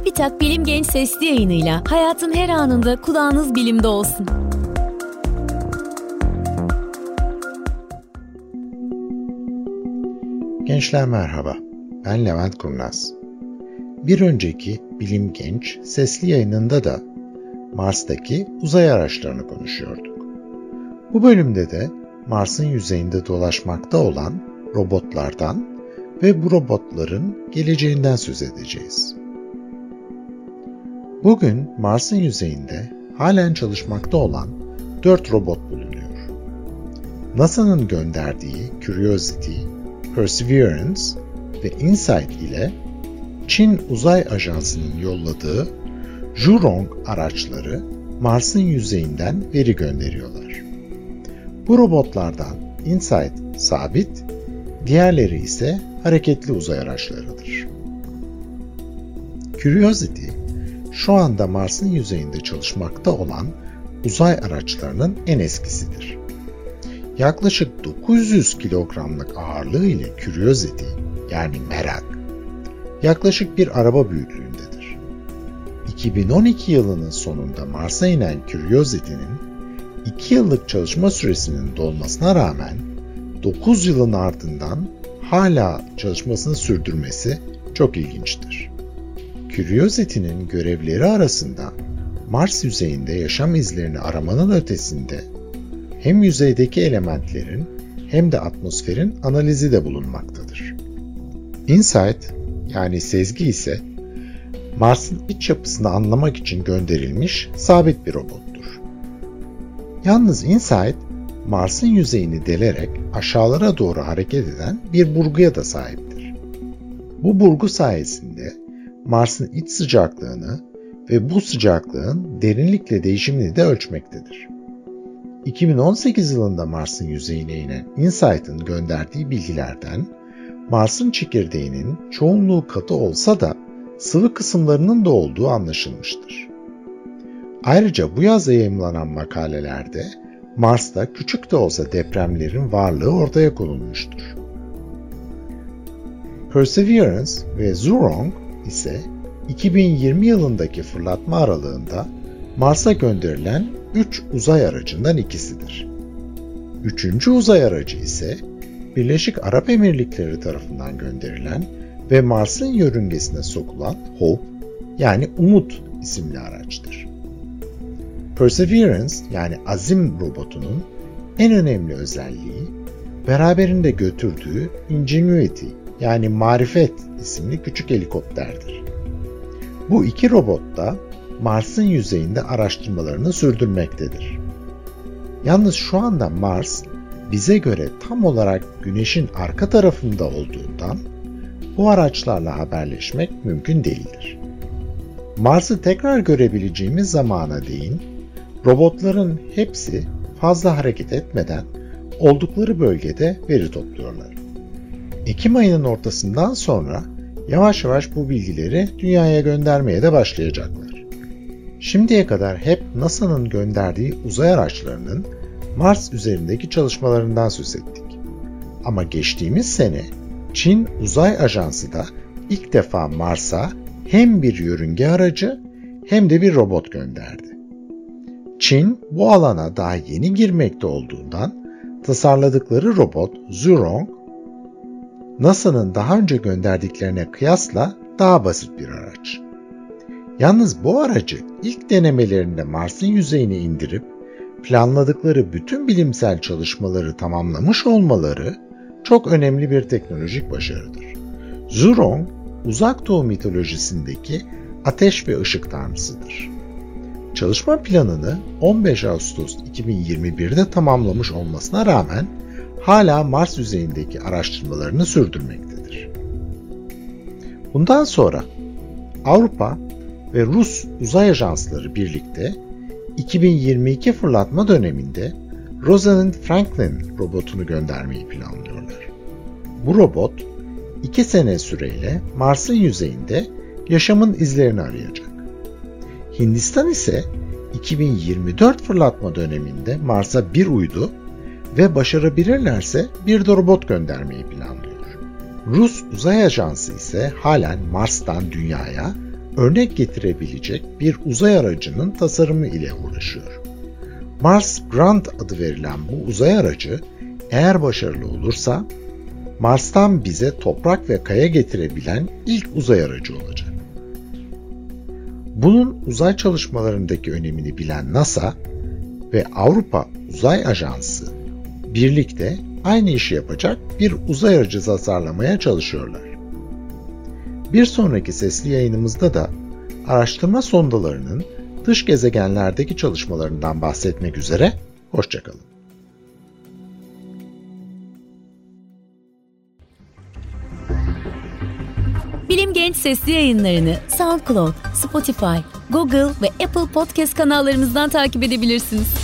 TÜBİTAK Bilim Genç Sesli yayınıyla hayatın her anında kulağınız bilimde olsun. Gençler merhaba, ben Levent Kurnaz. Bir önceki Bilim Genç sesli yayınında da Mars'taki uzay araçlarını konuşuyorduk. Bu bölümde de Mars'ın yüzeyinde dolaşmakta olan robotlardan ve bu robotların geleceğinden söz edeceğiz. Bugün Mars'ın yüzeyinde halen çalışmakta olan 4 robot bulunuyor. NASA'nın gönderdiği Curiosity, Perseverance ve InSight ile Çin Uzay Ajansı'nın yolladığı Zhurong araçları Mars'ın yüzeyinden veri gönderiyorlar. Bu robotlardan InSight sabit, diğerleri ise hareketli uzay araçlarıdır. Curiosity, şu anda Mars'ın yüzeyinde çalışmakta olan uzay araçlarının en eskisidir. Yaklaşık 900 kilogramlık ağırlığı ile Curiosity yani merak yaklaşık bir araba büyüklüğündedir. 2012 yılının sonunda Mars'a inen Curiosity'nin 2 yıllık çalışma süresinin dolmasına rağmen 9 yılın ardından hala çalışmasını sürdürmesi çok ilginçtir. Curiosity'nin görevleri arasında Mars yüzeyinde yaşam izlerini aramanın ötesinde hem yüzeydeki elementlerin hem de atmosferin analizi de bulunmaktadır. InSight yani sezgi ise Mars'ın iç yapısını anlamak için gönderilmiş sabit bir robottur. Yalnız InSight Mars'ın yüzeyini delerek aşağılara doğru hareket eden bir burguya da sahiptir. Bu burgu sayesinde Mars'ın iç sıcaklığını ve bu sıcaklığın derinlikle değişimini de ölçmektedir. 2018 yılında Mars'ın yüzeyine inen InSight'ın gönderdiği bilgilerden Mars'ın çekirdeğinin çoğunluğu katı olsa da sıvı kısımlarının da olduğu anlaşılmıştır. Ayrıca bu yaz yayımlanan makalelerde Mars'ta küçük de olsa depremlerin varlığı ortaya konulmuştur. Perseverance ve Zhurong ise 2020 yılındaki fırlatma aralığında Mars'a gönderilen 3 uzay aracından ikisidir. Üçüncü uzay aracı ise Birleşik Arap Emirlikleri tarafından gönderilen ve Mars'ın yörüngesine sokulan Hope yani Umut isimli araçtır. Perseverance yani azim robotunun en önemli özelliği beraberinde götürdüğü Ingenuity yani marifet isimli küçük helikopterdir. Bu iki robot da Mars'ın yüzeyinde araştırmalarını sürdürmektedir. Yalnız şu anda Mars bize göre tam olarak Güneş'in arka tarafında olduğundan bu araçlarla haberleşmek mümkün değildir. Mars'ı tekrar görebileceğimiz zamana değin robotların hepsi fazla hareket etmeden oldukları bölgede veri topluyorlar. Ekim ayının ortasından sonra yavaş yavaş bu bilgileri dünyaya göndermeye de başlayacaklar. Şimdiye kadar hep NASA'nın gönderdiği uzay araçlarının Mars üzerindeki çalışmalarından söz ettik. Ama geçtiğimiz sene Çin Uzay Ajansı da ilk defa Mars'a hem bir yörünge aracı hem de bir robot gönderdi. Çin bu alana daha yeni girmekte olduğundan tasarladıkları robot Zhurong, NASA'nın daha önce gönderdiklerine kıyasla daha basit bir araç. Yalnız bu aracı ilk denemelerinde Mars'ın yüzeyine indirip planladıkları bütün bilimsel çalışmaları tamamlamış olmaları çok önemli bir teknolojik başarıdır. Zhurong, Uzak Doğu mitolojisindeki ateş ve ışık tanrısıdır. Çalışma planını 15 Ağustos 2021'de tamamlamış olmasına rağmen hala Mars yüzeyindeki araştırmalarını sürdürmektedir. Bundan sonra Avrupa ve Rus uzay ajansları birlikte 2022 fırlatma döneminde Rosalind Franklin robotunu göndermeyi planlıyorlar. Bu robot 2 sene süreyle Mars'ın yüzeyinde yaşamın izlerini arayacak. Hindistan ise 2024 fırlatma döneminde Mars'a bir uydu ve başarabilirlerse bir de robot göndermeyi planlıyor. Rus Uzay Ajansı ise halen Mars'tan Dünya'ya örnek getirebilecek bir uzay aracının tasarımı ile uğraşıyor. Mars Grand adı verilen bu uzay aracı eğer başarılı olursa Mars'tan bize toprak ve kaya getirebilen ilk uzay aracı olacak. Bunun uzay çalışmalarındaki önemini bilen NASA ve Avrupa Uzay Ajansı birlikte aynı işi yapacak bir uzay aracı tasarlamaya çalışıyorlar. Bir sonraki sesli yayınımızda da araştırma sondalarının dış gezegenlerdeki çalışmalarından bahsetmek üzere, hoşçakalın. Bilim Genç sesli yayınlarını SoundCloud, Spotify, Google ve Apple Podcast kanallarımızdan takip edebilirsiniz.